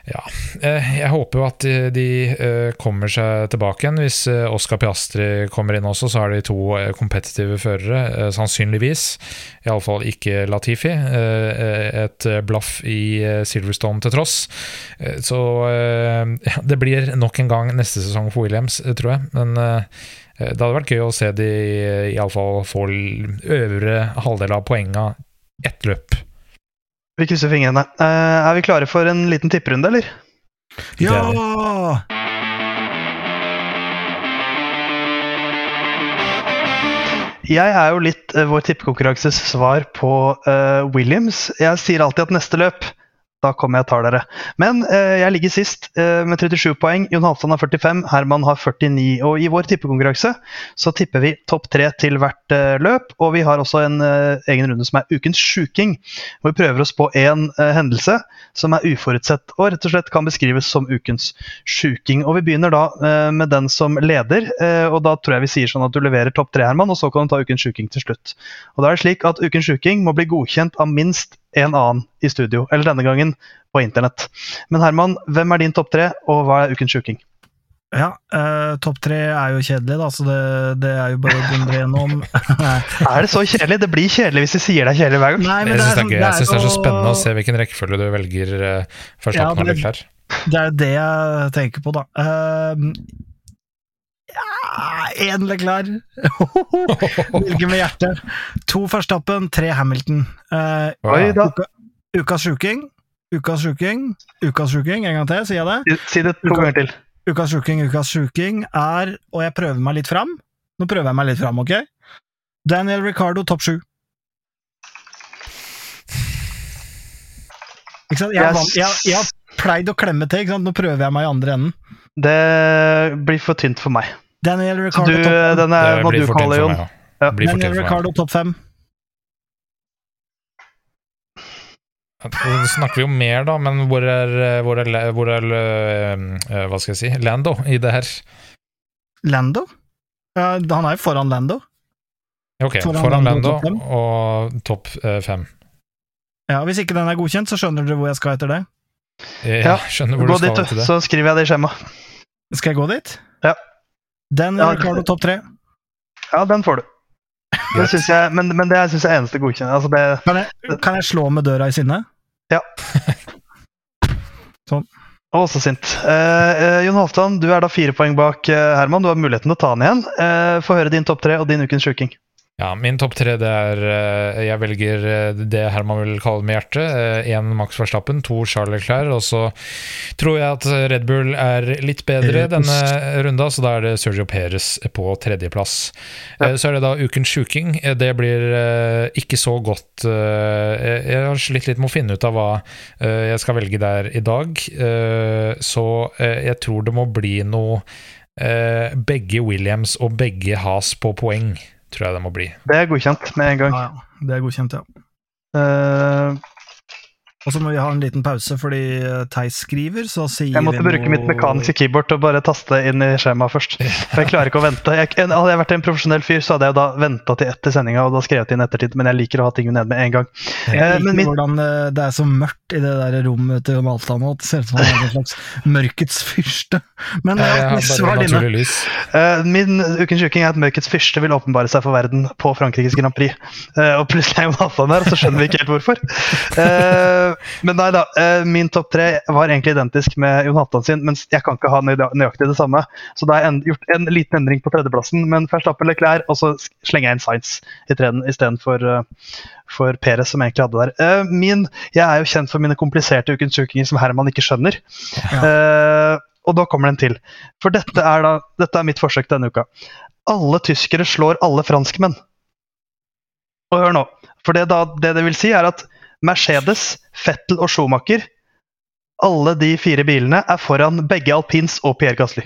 ja, eh, jeg håper jo at de, eh, kommer seg tilbake igjen. Hvis eh, Oscar Piastri kommer inn også, så er de to kompetitive førere, sannsynligvis. Iallfall ikke Latifi. Et blaff i Silverstone til tross. Så ja, det blir nok en gang neste sesong for Williams, tror jeg. Men det hadde vært gøy å se de iallfall få øvre halvdel av poenga ett løp. Vi krysser fingrene. Uh, er vi klare for en liten tipperunde, eller? Ja! Jeg er jo litt uh, vår tippekonkurranses svar på uh, Williams. Jeg sier alltid at neste løp da kommer jeg og tar dere. Men eh, jeg ligger sist eh, med 37 poeng. Jon Halvdan har 45, Herman har 49. Og i vår tippekonkurranse så tipper vi topp tre til hvert eh, løp. Og vi har også en eh, egen runde som er Ukens sjuking, hvor vi prøver oss på én eh, hendelse som er uforutsett og rett og slett kan beskrives som ukens sjuking. Og vi begynner da eh, med den som leder, og da tror jeg vi sier sånn at du leverer topp tre, Herman, og så kan du ta ukens sjuking til slutt. Og da er det slik at ukens sjuking må bli godkjent av minst en annen i studio, eller denne gangen på internett. Men Herman, hvem er din topp tre, og hva er ukens sjuking? Ja, eh, topp tre er jo kjedelig, da, så det, det er jo bare å dundre gjennom. er det så kjedelig? Det blir kjedelig hvis de sier det er kjedelig hver gang. Nei, jeg syns det, det, det, er så spennende å se hvilken rekkefølge du velger uh, først ja, er klar. Det er det jeg tenker på, da. Uh, én Leclerc. hvilken med hjertet. To Verstappen, tre Hamilton. Uh, Oi. Uka, ukas sjuking. Ukas sjuking. Ukas sjuking, en gang til, sier jeg det? Si det to ganger til. Ukas sjuking, ukas sjuking er Og jeg prøver meg litt fram. Nå prøver jeg meg litt fram, ok? Daniel Ricardo, topp sju. Ikke sant? Jeg, yes. jeg, jeg, har pleid å klemme til, ikke sant? nå prøver jeg meg i andre enden. Det blir for tynt for meg. Daniel Ricardo du, topp Den er, hva du kaller, Jon. Ja. Daniel Ricardo topp fem. Nå snakker vi om mer, da, men hvor er, hvor er, hvor er uh, Hva skal jeg si Lando i det her? Lando? Ja, han er jo foran Lando. Ok, foran, foran Lando, Lando og topp uh, fem. Ja, Hvis ikke den er godkjent, så skjønner dere hvor jeg skal etter det? Jeg ja, skjønner hvor du skal dit, det. Så skriver jeg det i skjemaet. Skal jeg gå dit? Ja. Den ja. du topp tre. Ja, den får du. Det synes jeg, men, men det syns jeg er eneste godkjent. Altså kan, kan, jeg, slå med døra i sinne? Ja. sånn. Å, så sint. Eh, Jon Halvdan, du er da fire poeng bak uh, Herman. Du har muligheten til å ta den igjen. Eh, Få høre din topp tre og din ukens sjuking. Ja, min topp tre det er eh, Jeg velger eh, det Herman vil kalle med hjertet. Én eh, Max Verstappen, to Charles Leclerc. Og så tror jeg at Red Bull er litt bedre denne runda, så da er det Sergio Perez på tredjeplass. Ja. Så er det da ukens sjuking. Det blir ikke så godt Jeg har slitt litt med å finne ut av hva jeg skal velge der i dag, så jeg tror det må bli noe begge Williams og begge Has på poeng tror jeg det må bli. Det er godkjent med en gang. Ja, ja. Det er godkjent, ja. Uh, og så må vi ha en liten pause fordi eh, Theis skriver, så sier vi Jeg måtte bruke mitt mekaniske keyboard og bare taste inn i skjemaet først. For jeg klarer ikke å vente. Jeg, hadde jeg vært en profesjonell fyr, så hadde jeg jo da venta til etter sendinga og da skrevet inn ettertid, men jeg liker å ha ting ned med en gang. Jeg eh, liker min... hvordan det er så mørkt i det der rommet til Malta nå, det ser ut som han er en slags mørkets fyrste. Men ja, svar dine. Min ukens uking er at mørkets fyrste vil åpenbare seg for verden på Frankrikes Grand Prix. Og plutselig er jo Malta der, og så skjønner vi ikke helt hvorfor. men nei da, eh, min topp tre var egentlig identisk med Jon Halvdan sin, men jeg kan ikke ha nøyaktig det samme. Så da har jeg gjort en liten endring på tredjeplassen, men først Apple Leclerc, og så slenger jeg inn Science istedenfor for Perez, som jeg egentlig hadde der. Uh, min, jeg er jo kjent for mine kompliserte ukens ukinger som Herman ikke skjønner. Ja. Uh, og da kommer den til. For dette er, da, dette er mitt forsøk denne uka. Alle tyskere slår alle franskmenn. Og hør nå. For det, da, det det vil si, er at Mercedes, Fettel og Schumacher alle de fire bilene er foran begge alpins og Pierre Gasly.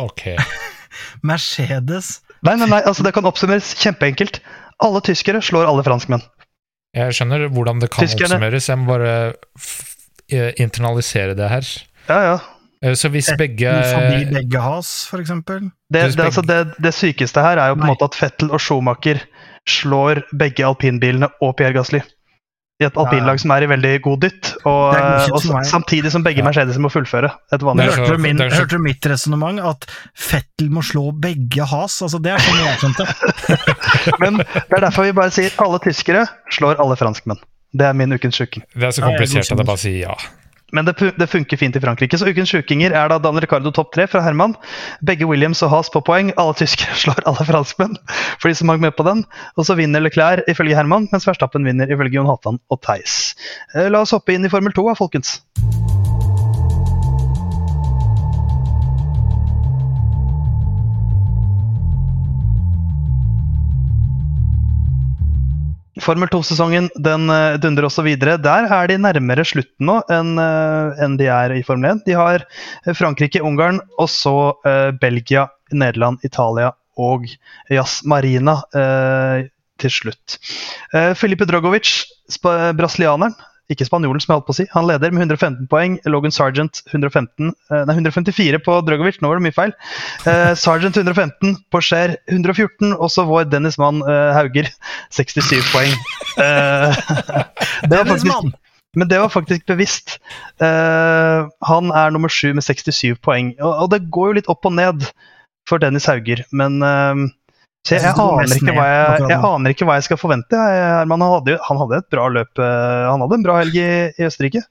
Ok. Mercedes Nei, nei, nei, altså det kan oppsummeres kjempeenkelt. Alle tyskere slår alle franskmenn. Jeg skjønner hvordan det kan Tyskerne. oppsummeres, jeg må bare eh, internalisere det her. Ja, ja. Eh, så hvis begge Forbi begge has, for eksempel? Det, det, altså det, det, sykeste her er jo på en måte at Fettel og Schumacher slår begge alpinbilene og Pierre Gasly. I et alpinlag som er i veldig god dytt, og, og samtidig som begge Mercedes må fullføre. et vanlig Hørte du, min, hørte du mitt resonnement? At Fettel må slå begge has? Altså, det er sånn jeg skjønte. Men det er derfor vi bare sier alle tyskere slår alle franskmenn. Det er min ukens sjuking. Det er så komplisert at jeg bare sier ja. Men det, det, funker fint i Frankrike. Så ukens sjukinger er da Dan Ricardo topp tre fra Herman. Begge Williams og Haas på poeng. Alle tyskere slår alle franskmenn, for de som hang med på den. Og så vinner Leclerc ifølge Herman, mens Verstappen vinner ifølge Jon Hatan og Theis. Eh, la oss hoppe inn i Formel 2, folkens. Formel 2-sesongen den uh, dundrer også videre. Der er de nærmere slutten nå enn uh, de er i Formel 1. De har eh, Frankrike, Ungarn og så Belgia, Nederland, Italia og Jazz Marina til slutt. Filipe Drogovic, brasilianeren, ikke spanjolen, som jeg holdt på å si. Han leder med 115 poeng. Logan Sargent 115, eh, nei, 154 på Drogovic, nå var det mye feil. Eh, Sargent 115, på Skjær 114, også vår Dennis Mann eh, Hauger 67 poeng. Eh, det faktisk, men det var faktisk bevisst. Eh, han er nummer sju med 67 poeng. Og, og, det går jo litt opp og ned for Dennis Hauger, men eh, så jeg, jeg, aner jeg, jeg, aner ikke hva jeg skal forvente. Han hadde, han, hadde, et bra løp. Eh, han hadde en bra helg i, i Østerrike.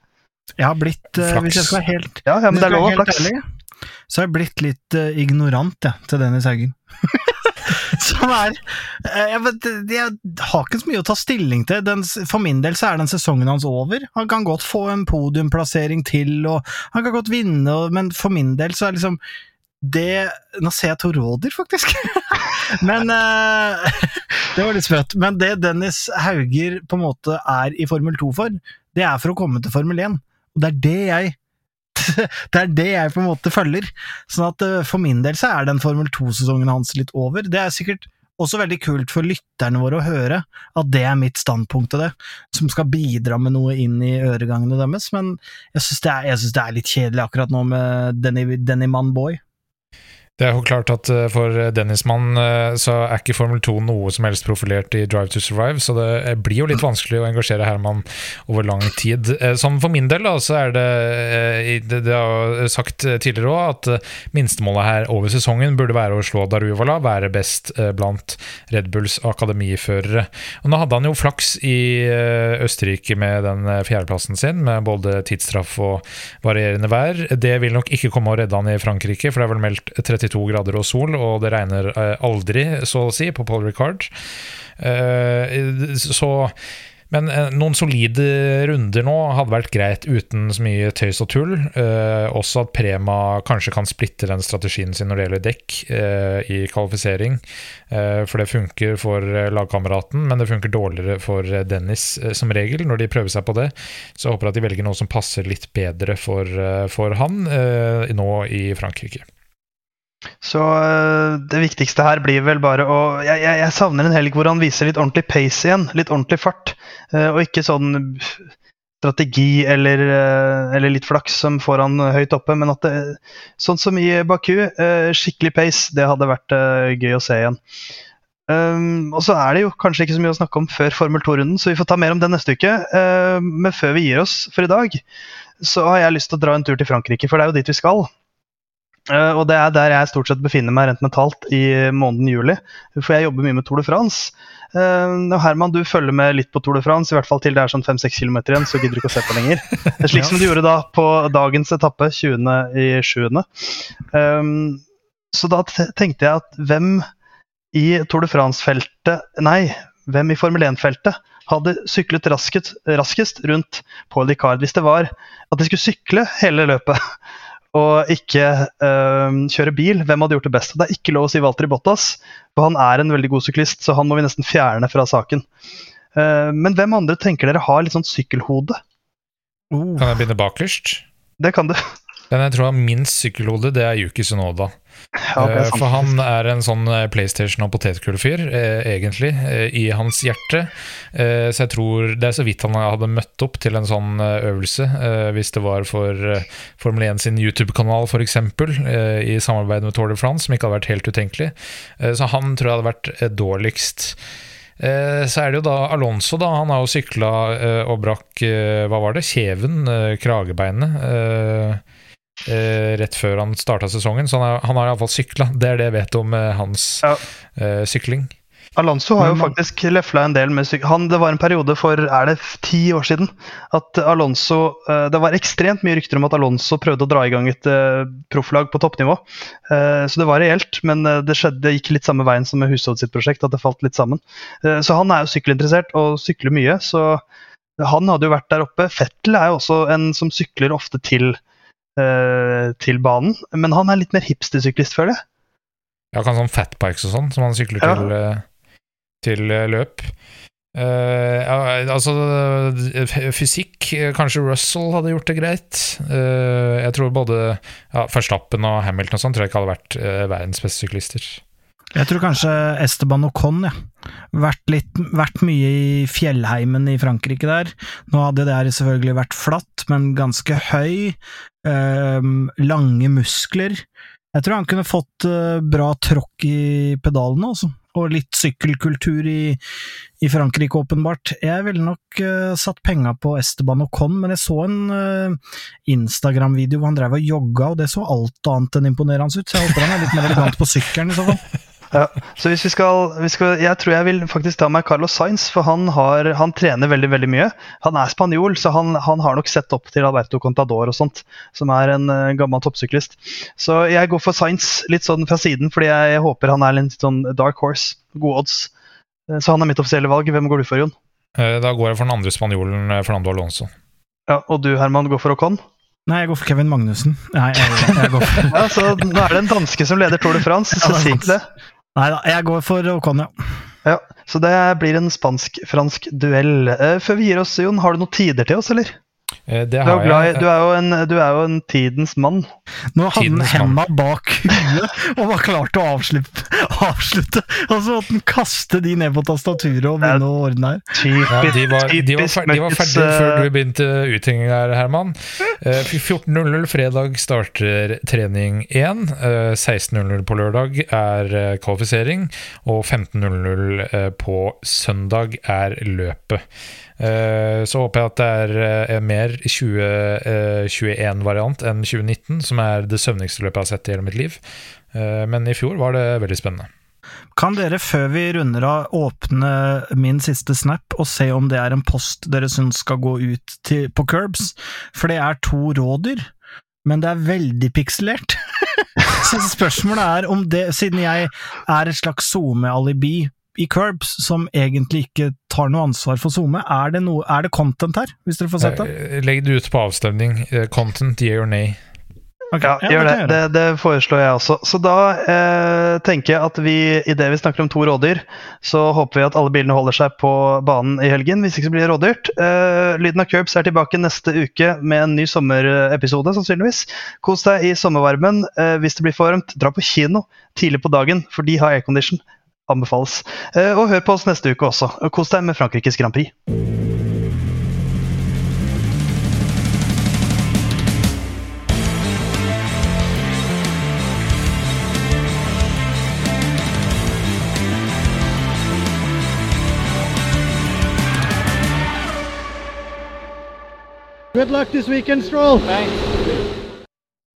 Jeg har blitt, flaks. hvis jeg skal være helt, ja, ja, er. Ærlig, så har jeg blitt litt uh, ignorant ja, til Dennis Haugen. Som er jeg, vet, jeg, har ikke så mye å ta stilling til. Den, for min del så er den sesongen hans over. Han kan godt få en podiumplassering til, og han kan godt vinne, og, men for min del så er liksom det Nå ser jeg to rådyr, faktisk! Men uh, Det var litt sprøtt. Men det Dennis Hauger på en måte er i Formel 2 for, det er for å komme til Formel 1. Og det er det jeg det er det jeg på en måte følger. Sånn at uh, for min del så er den Formel 2-sesongen hans litt over. Det er sikkert også veldig kult for lytterne våre å høre at det er mitt standpunkt til det, som skal bidra med noe inn i øregangene deres, men jeg syns det, det, er litt kjedelig akkurat nå med Denny, Denny Manboy. Det er jo klart at eh, for Dennismann eh, så er ikke Formel 2 noe som helst profilert i Drive to Survive, så det eh, blir jo litt vanskelig å engasjere Herman over lang tid. Som for min del da, så er det Det har sagt tidligere òg, at minstemålet her over sesongen burde være å slå Daruvala, være best blant Red Bulls akademiførere. Og Nå hadde han jo flaks i Østerrike med den fjerdeplassen sin, med både tidsstraff og varierende vær. Det vil nok ikke komme og redde han i Frankrike, for det er vel meldt 32 32 grader og sol, og det regner eh, aldri, så å si, på Paul Ricard. Eh, så men eh, noen solide runder nå hadde vært greit uten så mye tøys og tull. Eh, også at Prema kanskje kan splitte den strategien sin når det gjelder dekk eh, i kvalifisering. Eh, for det funker for lagkameraten, men det funker dårligere for Dennis som regel når de prøver seg på det. Så jeg håper at de velger noe som passer litt bedre for, for han nå i Frankrike. Så eh, det viktigste her blir vel bare å Jeg, jeg, jeg savner en helg hvor han viser litt ordentlig pace igjen. Litt ordentlig fart. Eh, og ikke sånn strategi eller, eh, eller, litt flaks som får han høyt oppe. Men at det, sånn som i Baku, skikkelig pace, det hadde vært gøy å se igjen. Og så er det jo kanskje ikke så mye å snakke om før Formel 2-runden, så vi får ta mer om det neste uke. Men før vi gir oss for i dag, så har jeg lyst til å dra en tur til Frankrike, for det er jo dit vi skal. Uh, og det er der jeg stort sett befinner meg rent mentalt i måneden juli. For jeg jobber mye med Tour de France. Uh, Herman, du følger med litt på Tour de France, i hvert fall til det er sånn 5-6 km igjen. Så gidder du ikke å se på lenger. Er slik ja. som du gjorde da på dagens etappe, 20.7. Um, så da tenkte jeg at hvem i Tour de France-feltet Nei, hvem i Formel 1-feltet hadde syklet raskest, raskest rundt Paul Ricard hvis det var at de skulle sykle hele løpet? Og ikke uh, kjøre bil, hvem hadde gjort det best? Det er ikke lov å si Walter Bottas, for han er en veldig god syklist, så han må vi nesten fjerne fra saken. Uh, men hvem andre tenker dere har litt sånn sykkelhode? Uh. Kan jeg begynne bakerst? Det kan du. Den jeg tror har minst sykkelhode, det er Yuki Sunoda. Ja, eh, For han er en sånn eh, PlayStation- og potetgullfyr, eh, egentlig, i hans hjerte. Så jeg tror det er så vidt han hadde møtt opp til en sånn øvelse, hvis det var for Formel 1 sin YouTube-kanal f.eks., i samarbeid med Tour de France, som ikke hadde vært helt utenkelig. så han tror jeg hadde vært dårligst. Så er det jo da Alonso, da. Han har jo sykla og brakk Hva var det? Kjeven? Kragebeinet eh, rett før han starta sesongen, så han, er, han har iallfall sykla. Det er det jeg vet om eh, hans ja. eh, sykling. Alonso har jo faktisk lefla en del med sykling. Det var en periode for er det ti år siden at Alonso eh, Det var ekstremt mye rykter om at Alonso prøvde å dra i gang et uh, profflag på toppnivå. Uh, så det var reelt, men det, skjedde, det gikk litt samme veien som med Hushovd sitt prosjekt, at det falt litt sammen. Så han er jo sykkelinteressert og sykler mye, så han hadde jo vært der oppe. Fettel er jo også en som sykler ofte til til banen. Men han er litt mer hipstersyklist, føler jeg. Ja, kan sånn fatbikes og sånn, som han sykler ja. til, uh, til uh, løp. ja, altså Fysikk Kanskje Russell hadde gjort det greit. jeg tror både ja, Verstappen og Hamilton og sånn tror jeg ikke hadde vært verdens beste syklister. Jeg tror kanskje Esteban Ocon, ja. Vært, litt, vært mye i fjellheimen i Frankrike der. Nå hadde det her selvfølgelig vært flatt, men ganske høy. Eh, lange muskler. Jeg tror han kunne fått uh, bra tråkk i pedalene, altså. Og litt sykkelkultur i, i Frankrike, åpenbart. Jeg ville nok uh, satt penga på Esteban Ocon, men jeg så en uh, Instagram-video hvor han drev og jogga, og det så alt annet enn imponerende ut, så jeg håper han er litt mer elegant på sykkelen i så fall. Ja, så hvis vi skal, vi skal, Jeg tror jeg vil faktisk ta meg Carlos Sainz, for han, har, han trener veldig veldig mye. Han er spanjol, så han, han, har nok sett opp til Alberto Contador og sånt, som er en uh, gammel toppsyklist. Så jeg går for Sainz litt sånn fra siden, fordi jeg, jeg håper han er litt sånn dark horse. Gode odds. Uh, så han er mitt offisielle valg. Hvem går du for, Jon? Uh, da går jeg for den andre spanjolen, Fernando Alonso. Ja, Og du, Herman, går for Ocon? Nei, jeg går for Kevin Magnussen. Nei, jeg, jeg går for... ja, så Nå er det en danske som leder Tour de France, så ja, si ikke det. Nei da, jeg går for Ocon, ja. Så det blir en spansk-fransk duell. Uh, før vi gir oss, Jon, har du noen tider til oss, eller? Eh, du, er jeg, du, er jo en, du er jo en tidens mann. Nå hadde han henda bak huet og var klar til å avslutte. avslutte. Og så måtte han kaste de ned på tastaturet og begynne å ordne her. Ja, de, var, de, var de var ferdige før du begynte uthenging her, Herman. 14.00 fredag starter trening 1. 16.00 på lørdag er kvalifisering. Og 15.00 på søndag er løpet. Eh, så håper jeg at det er eh, mer 2021-variant eh, enn 2019, som er det søvnigste løpet jeg har sett i hele mitt liv. Men i fjor var det veldig spennende. Kan dere, før vi runder av, åpne min siste snap og se om det er en post dere syns skal gå ut til, på Curbs? For det er to rådyr, men det er veldig pikselert. Så spørsmålet er om det, siden jeg er et slags SoMe-alibi i Curbs som egentlig ikke tar noe ansvar for SoMe. Er er det content her, hvis dere får sett det? Eh, legg det ut på avstemning. Eh, content, yeah or nay. Okay, ja, gjør det. Det, det. foreslår jeg også. Så da eh, tenker jeg at vi, idet vi snakker om to rådyr, så håper vi at alle bilene holder seg på banen i helgen. Hvis ikke så blir det rådyrt. Eh, Lyden av Curbs er tilbake neste uke med en ny sommerepisode, sannsynligvis. Kos deg i sommervarmen. Eh, hvis det blir for varmt, dra på kino tidlig på dagen, for de har aircondition anbefales. Eh, og hør på oss neste uke også. Kos deg med Frankrikes Grand Prix. Good luck this weekend, Stroll. Thanks.